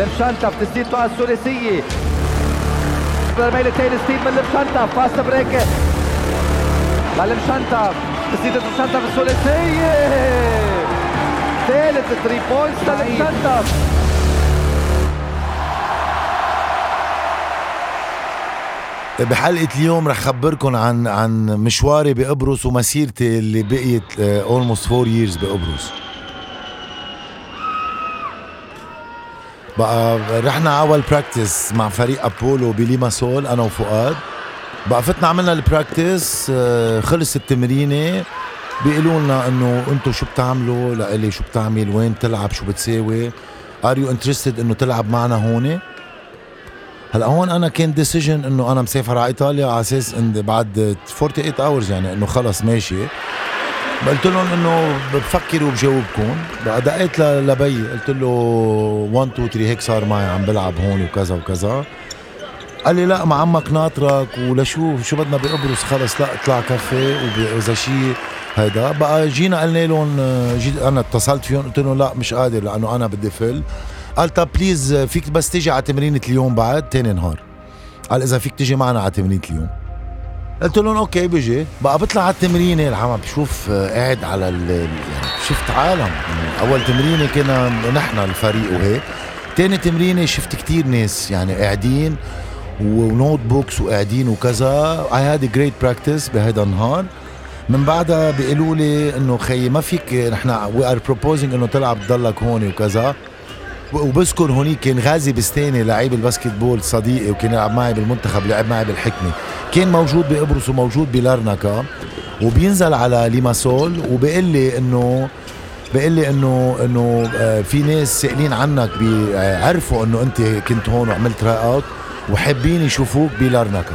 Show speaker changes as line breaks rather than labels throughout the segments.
لمشانتف تسديد نقط الثلاثية رميلتين ستيف من لمشانتف فاست بريك. لمشانتف تسديد لمشانتف الثلاثية ثالث 3 بوينتس لمشانتف
بحلقة اليوم رح خبركن عن عن مشواري بقبرص ومسيرتي اللي بقيت اولموست فور ييرز بقبرص بقى رحنا أول practice مع فريق أبولو بليماسول أنا وفؤاد. بقى فتنا عملنا ال practice آه، خلص التمرينة. بيقولوا لنا إنه أنتم شو بتعملوا؟ لإلي شو بتعمل؟ وين بتلعب شو بتساوي؟ are you interested إنه تلعب معنا هون؟ هلأ هون أنا كان decision إنه أنا مسافر على إيطاليا على أساس بعد 48 hours يعني إنه خلص ماشي. قلت لهم إنه بفكر وبجاوبكم دقيت لبيي قلت له 1 2 3 هيك صار معي عم بلعب هون وكذا وكذا. قال لي لا ما عمك ناطرك ولشو شو بدنا بقبرص؟ خلص لا اطلع كفي وإذا شيء هيدا. بقى جينا قلنا لهم جيت أنا اتصلت فيهم قلت لهم لا مش قادر لأنه أنا بدي فل. قال طب please فيك بس تيجي على تمرينة اليوم بعد تاني نهار. قال إذا فيك تيجي معنا على تمرينة اليوم. قلت لهم okay بيجي. بقى بطلع على التمرينة. الحما بشوف آه، قاعد على ال يعني شفت عالم. يعني أول تمرينة كنا نحن الفريق وهيك. تاني تمرينة شفت كتير ناس يعني قاعدين و notebooks وقاعدين وكذا. I had great practice بهيدا النهار. من بعدها بيقولوا لي إنه خيي ما فيك نحن we are proposing إنه تلعب تضلك هون وكذا. وبذكر هونيك كان غازي بستاني لعيب ال basketball صديقي وكان يلعب معي بالمنتخب لعب معي بالحكمة. كان موجود بقبرص وموجود بلارنكا وبينزل على ليماسول وبيقول لي انه بيقول لي انه إنه آه، في ناس سائلين عنك بيعرفوا إنه أنت كنت هون وعملت try out وحابين يشوفوك بلارنكا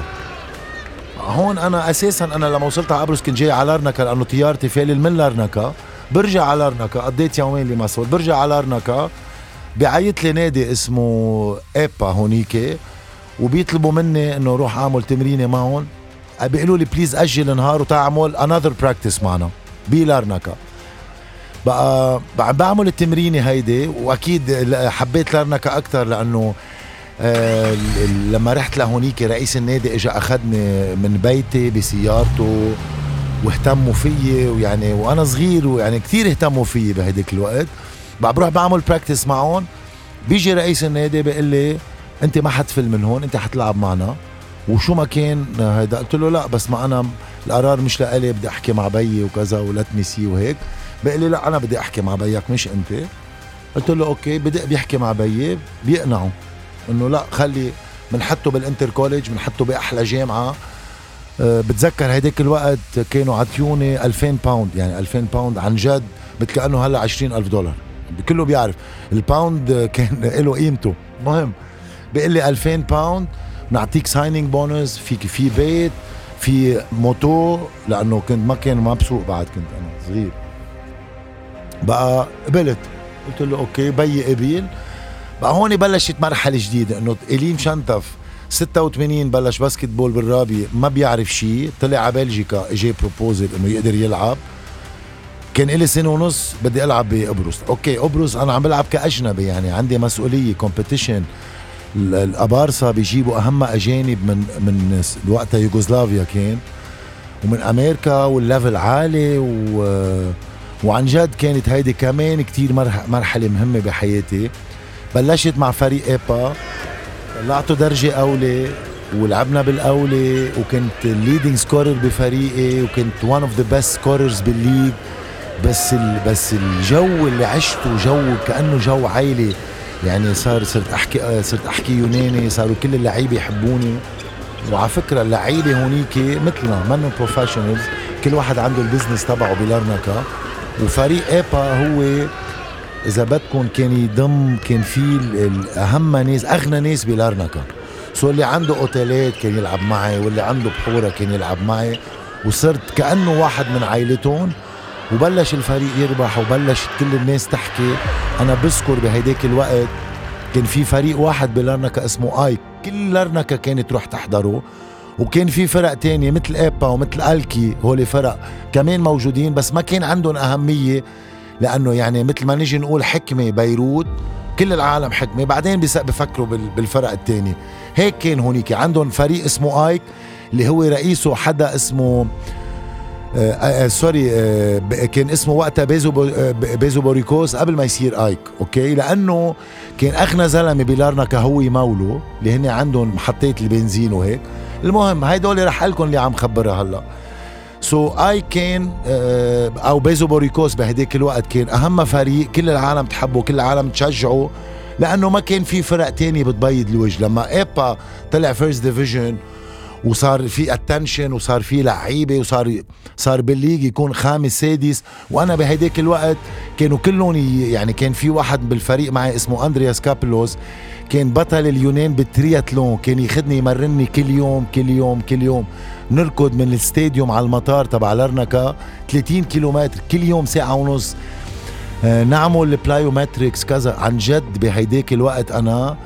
هون أنا أساسا أنا لما وصلت على قبرص كنت جاي على لارنكا لأنه طيارتي فالل من لارنكا برجع على لارنكا قضيت يومين لمسول برجع على لارنكا بعيط لي نادي اسمه إيبا هونيك وبيطلبوا مني إنه أروح أعمل تمرينة معهم. بيقولوا لي please أجل نهار وتعمل another practice معنا. بلارنكا بقى بعمل التمرينة هيدي وأكيد حبيت لارنكا أكثر لأنه آه لما رحت لهونيك رئيس النادي اجى أخذني من بيتي بسيارته واهتموا فيي ويعني وأنا صغير ويعني كثير اهتموا فيي بهديك الوقت. بقى بروح بعمل practice معهم. بيجي رئيس النادي بيقول لي انت ما حتفل من هون انت حتلعب معنا. وشو ما كان هيدا قلت له لا بس ما أنا القرار مش لإلي بدي أحكي مع بيي وكذا ولا تنسي وهيك. بيقول لي لا أنا بدي أحكي مع بيك مش أنت. قلت له okay بدي بيحكي مع بيي بيقنعه. إنه لا خلي بنحطه بال Intercollege بنحطه بأحلى جامعة. أه بتذكر هيداك الوقت كانوا عطيوني 2000 pound يعني 2000 pound عن جد مثل كأنه هلا 20000 دولار. كله بيعرف. ال pound كان له قيمته. المهم بيقول لي 2000 pound بنعطيك signing bonus فيك في بيت في موتو لأنه كنت ما كان ما بسوق بعد كنت أنا صغير. بقى قبلت. قلت له okay بيي قبيل بقى هون بلشت مرحلة جديدة إنه إيلي مشنتف 86 بلش basketball بالرابي ما بيعرف شيء طلع على بلجيكا اجى proposal إنه يقدر يلعب. كان لي سنة ونص بدي ألعب بقبرص okay قبرص أنا عم بلعب كأجنبي يعني عندي مسؤولية competition الابارسا بيجيبوا أهم أجانب من من وقتها يوغوسلافيا كان ومن أمريكا وال level عالي و وعن جد كانت هيدي كمان كتير مرحلة مهمة بحياتي. بلشت مع فريق إيبا طلعته درجة أولى ولعبنا بالأولى وكنت ال leading scorer بفريقي وكنت one of the best scorers بال league. بس ال... بس الجو اللي عشته جو كأنه جو عائلي. يعني صار صرت احكي صرت أحكي يوناني صاروا كل اللعيبة يحبوني. وعلى فكرة اللعيبة هونيك مثلنا منهم professionals كل واحد عنده ال business تبعه بلارنكا وفريق إيبا هو إذا بدكم كان يضم كان في أهم ناس أغنى ناس بلارنكا so اللي عنده أوتيلات كان يلعب معي واللي عنده بحورة كان يلعب معي. وصرت كأنه واحد من عائلتهم. وبلش الفريق يربح وبلشت كل الناس تحكي. أنا بذكر بهيداك الوقت كان في فريق واحد بلارنكا اسمه آيك. كل لارنكا كانت تروح تحضره. وكان في فرق تانية مثل إيبا ومثل ألكي هول فرق كمان موجودين بس ما كان عندهم أهمية. لأنه يعني مثل ما نجي نقول حكمة بيروت كل العالم حكمة. بعدين بفكروا بالفرق الثاني هيك كان هونيك. عندهم فريق اسمه آيك اللي هو رئيسه حدا اسمه آه آه sorry آه كان اسمه وقتها بيزو آه بيزو بوريكوس قبل ما يصير آيك okay؟ لأنه كان اغنى زلمة بلارنكا هو مولو اللي هن عندهم محطات البنزين وهيك. المهم هيدول رح لكم اللي عم خبرها هلأ. so آيك كان أو بيزو بوريكوس بهديك الوقت كان أهم فريق كل العالم تحبه كل العالم تشجعه لأنه ما كان في فرق تانية بتبيض الوجه. لما إيبا طلع first division وصار في attention وصار في لعيبة وصار صار بال league يكون خامس سادس. وأنا بهديك الوقت كانوا كلهم يعني كان في واحد بالفريق معي اسمه أندرياس كابلوس. كان بطل اليونان بالترياتلون. كان ياخذني يمرني كل يوم كل يوم كل يوم. نركض من ال stadium على المطار تبع لرنكا 30 كيلومتر كل يوم ساعة ونص. آه، نعمل plyometrics كذا. عن جد بهيداك الوقت أنا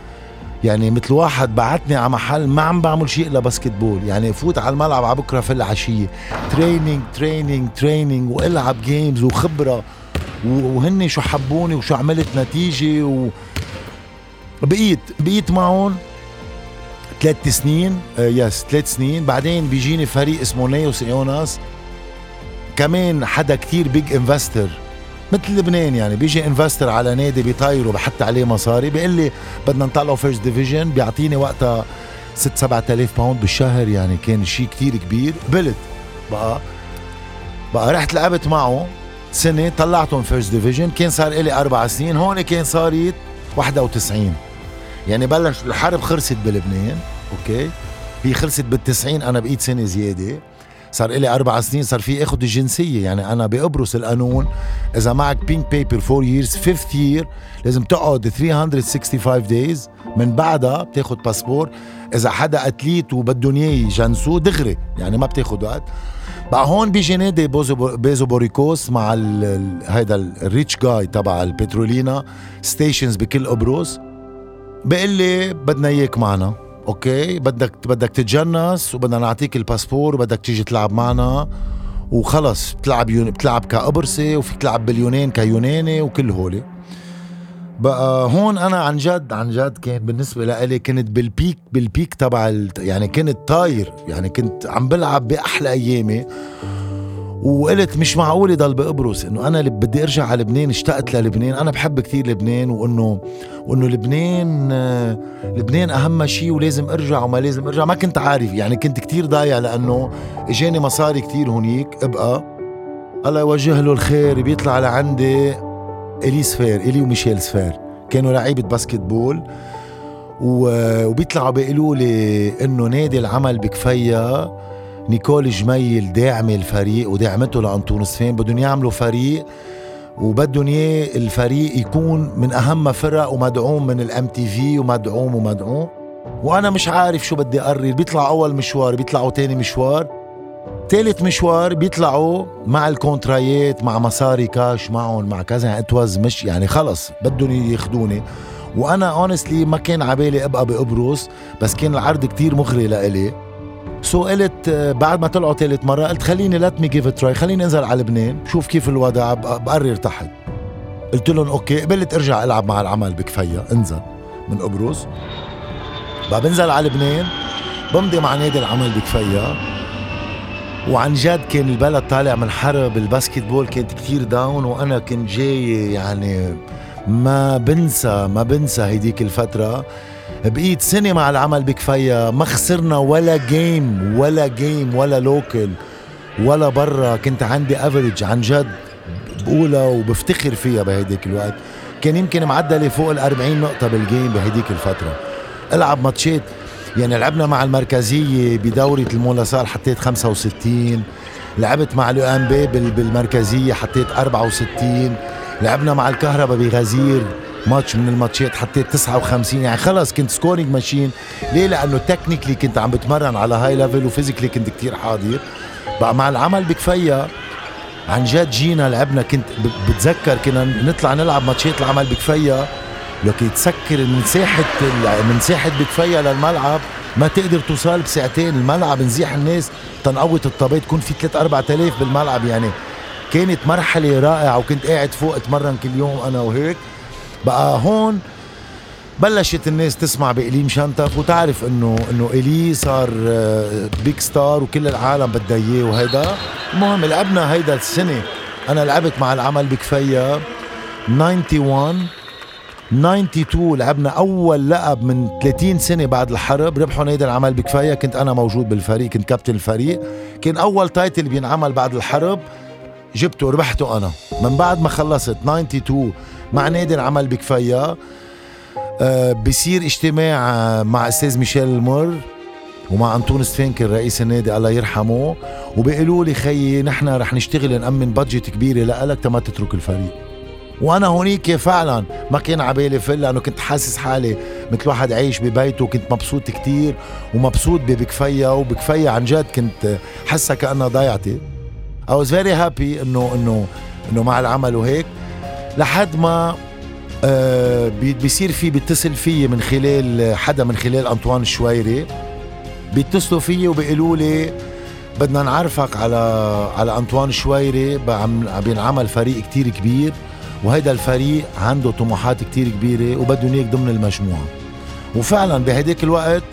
يعني مثل واحد بعتني على محل ما عم بعمل شيء إلا basketball يعني فوت على الملعب على بكرة في العشية. training training training والعب games وخبرة. وهن شو حبوني وشو عملت نتيجة و بقيت بقيت معهم ثلاث سنين. آه yes ثلاث سنين. بعدين بيجيني فريق اسمه نيوس ايوناس كمان حدا كتير big investor مثل لبنان يعني بيجي investor على نادي بيطايره بحط عليه مصاري بيقول لي بدنا نطلعه first division بيعطيني وقتها 6 7000 pound بالشهر يعني كان شيء كتير كبير. قبلت بقى بقى رحت لعبت معه سنة طلعتهم first division كان صار لي أربع سنين هون كان صارت 91 يعني بلش الحرب خلصت بلبنان okay؟ هي خلصت بالتسعين أنا بقيت سنة زيادة. صار لي أربع سنين صار فيي اخذ الجنسيه يعني أنا بقبرص القانون إذا معك pink paper four years fifth year لازم تقعد 365 days من بعدها بتاخذ باسبور إذا حدا athlete وبدهم إياه يجنسوه دغري. يعني ما بتاخذ وقت. بقى هون بيجي نادي بيزو بوريكوس مع هيدا الريتش جاي تبع ال Petrolina stations بكل قبرص بقول لي بدنا إياك معنا. okay بدك بدك تتجنس وبدنا نعطيك الباسبور وبدك تيجي تلعب معنا. وخلص بتلعب يون... بتلعب كقبرصي وفيك تلعب باليونان كيوناني وكل هولي. بقى هون أنا عن جد عن جد كان بالنسبة لإلي كنت بال peak بال peak تبع ال... يعني كنت طاير. يعني كنت عم بلعب بأحلى أيامي. وقلت مش معقول يضل بقبرص إنه أنا اللي بدي أرجع على لبنان اشتقت للبنان. أنا بحب كثير لبنان وإنه وإنه لبنان لبنان أهم شيء ولازم أرجع وما لازم أرجع. ما كنت عارف يعني كنت كثير ضايع لأنه إجاني مصاري كثير هونيك. بقى. الله يوجه له الخير بيطلع لعندي إلي سفير إلي وميشيل سفير. كانوا لعيبة basketball. وبيطلعوا بيقولوا لي إنه نادي العمل بكفيا نيكول جميل داعمه الفريق ودعمته لانطون سفين بدهم يعملوا فريق وبدهم اياه الفريق يكون من أهم فرق ومدعوم من ال MTV ومدعوم ومدعوم. وأنا مش عارف شو بدي أقرر. بيطلع أول مشوار بيطلعوا تاني مشوار. ثالث مشوار بيطلعوا مع الكونتراتات مع مصاري كاش معهم مع كذا. يعني it was much يعني خلص بدهم ياخذوني وأنا honestly ما كان عبالي أبقى بقبرص بس كان العرض كتير مغري لإلي. so قلت بعد ما طلعوا ثالث مرة قلت خليني let me give try خليني انزل على لبنان شوف كيف الوضع بقرر تحت. قلت لهم okay قبلت أرجع ألعب مع العمل بكفيا انزل من قبرص. بقى بنزل على لبنان بمضي مع نادي العمل بكفيا وعن جد كان البلد طالع من حرب ال basketball كانت كثير down وأنا كنت جاي يعني ما بنسى ما بنسى هيديك الفترة. بقيت سنة مع العمل بكفيا. ما خسرنا ولا game ولا game ولا local ولا برا. كنت عندي average عن جد بقولها وبفتخر فيها بهيديك الوقت. كان يمكن معدلي فوق ال 40 نقطة بال game بهيديك الفترة. ألعب ماتشات يعني لعبنا مع المركزية بدورة المولاسال حطيت 65 لعبت مع الام بي بالمركزية حطيت 64 لعبنا مع الكهرباء بغزير. ماتش من الماتشات حطيت 59 يعني خلص كنت scoring machine ليه؟ لأنه technically كنت عم بتمرن على high level و physically كنت كتير حاضر. بقى مع العمل بكفيا عن جد جينا لعبنا. كنت بتذكر كنا نطلع نلعب ماتشات العمل بكفيا لك تسكر من ساحة من ساحة بكفيا للملعب. ما تقدر توصل بساعتين الملعب نزيح الناس. تنقوت الطابات يكون في 3 4000 بالملعب. يعني كانت مرحلة رائعة. وكنت قاعد فوق أتمرن كل يوم أنا وهيك. بقى هون بلشت الناس تسمع بإيلي مشنتف وتعرف انه إنه إيلي صار big آه، star وكل العالم بدها إياه وهيدا. المهم لعبنا هيدا السنة. أنا لعبت مع العمل بكفيا 91 92 لعبنا أول لقب من 30 سنة بعد الحرب. ربحوا نادي العمل بكفيا. كنت أنا موجود بالفريق كنت كابتن الفريق. كان أول title بينعمل بعد الحرب. جبته ربحته أنا. من بعد ما خلصت 92 مع نادي العمل بكفاية. أه بصير اجتماع مع أستاذ ميشيل المر ومع انطونس فينكر رئيس النادي الله يرحمه وبيقولوا لي خيي نحن رح نشتغل نأمن بادجت كبيرة لك تما تترك الفريق. وأنا هونيك فعلا ما كان عبالي فل لأنه كنت حاسس حالي مثل واحد عايش ببيته وكنت مبسوط كتير ومبسوط ببكفية وبكفية عن جد كنت حاسة كأنها ضيعتي I was very happy انه انه إنه مع العمل وهيك. لحد ما آه بيصير في بيتصل فيي من خلال حدا من خلال أنطوان الشويري بيتصلوا فيي وبيقولوا لي بدنا نعرفك على على أنطوان الشويري بينعمل فريق كتير كبير وهيدا الفريق عنده طموحات كتير كبيرة وبدهم اياك ضمن المجموعة. وفعلا بهديك الوقت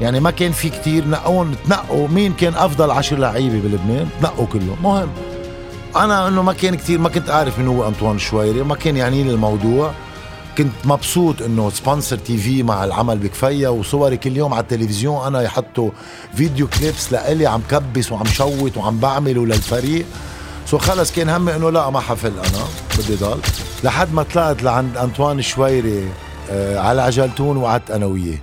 يعني ما كان في كتير نقون تنقوا مين كان أفضل عشر لعيبة بلبنان؟ تنقوا كلهم. مهم. أنا إنه ما كان كتير ما كنت عارف مين هو أنطوان شويري ما كان يعني لي الموضوع. كنت مبسوط إنه sponsor TV مع العمل بكفيا وصوري كل يوم على التلفزيون أنا يحطوا video clips لإلي عم كبس وعم شوت وعم بعمله للفريق so خلص كان همي إنه لا ما حفل أنا بدي ضل. لحد ما طلعت لعند أنطوان شويري آه على عجلتون وقعدت أنا وياه.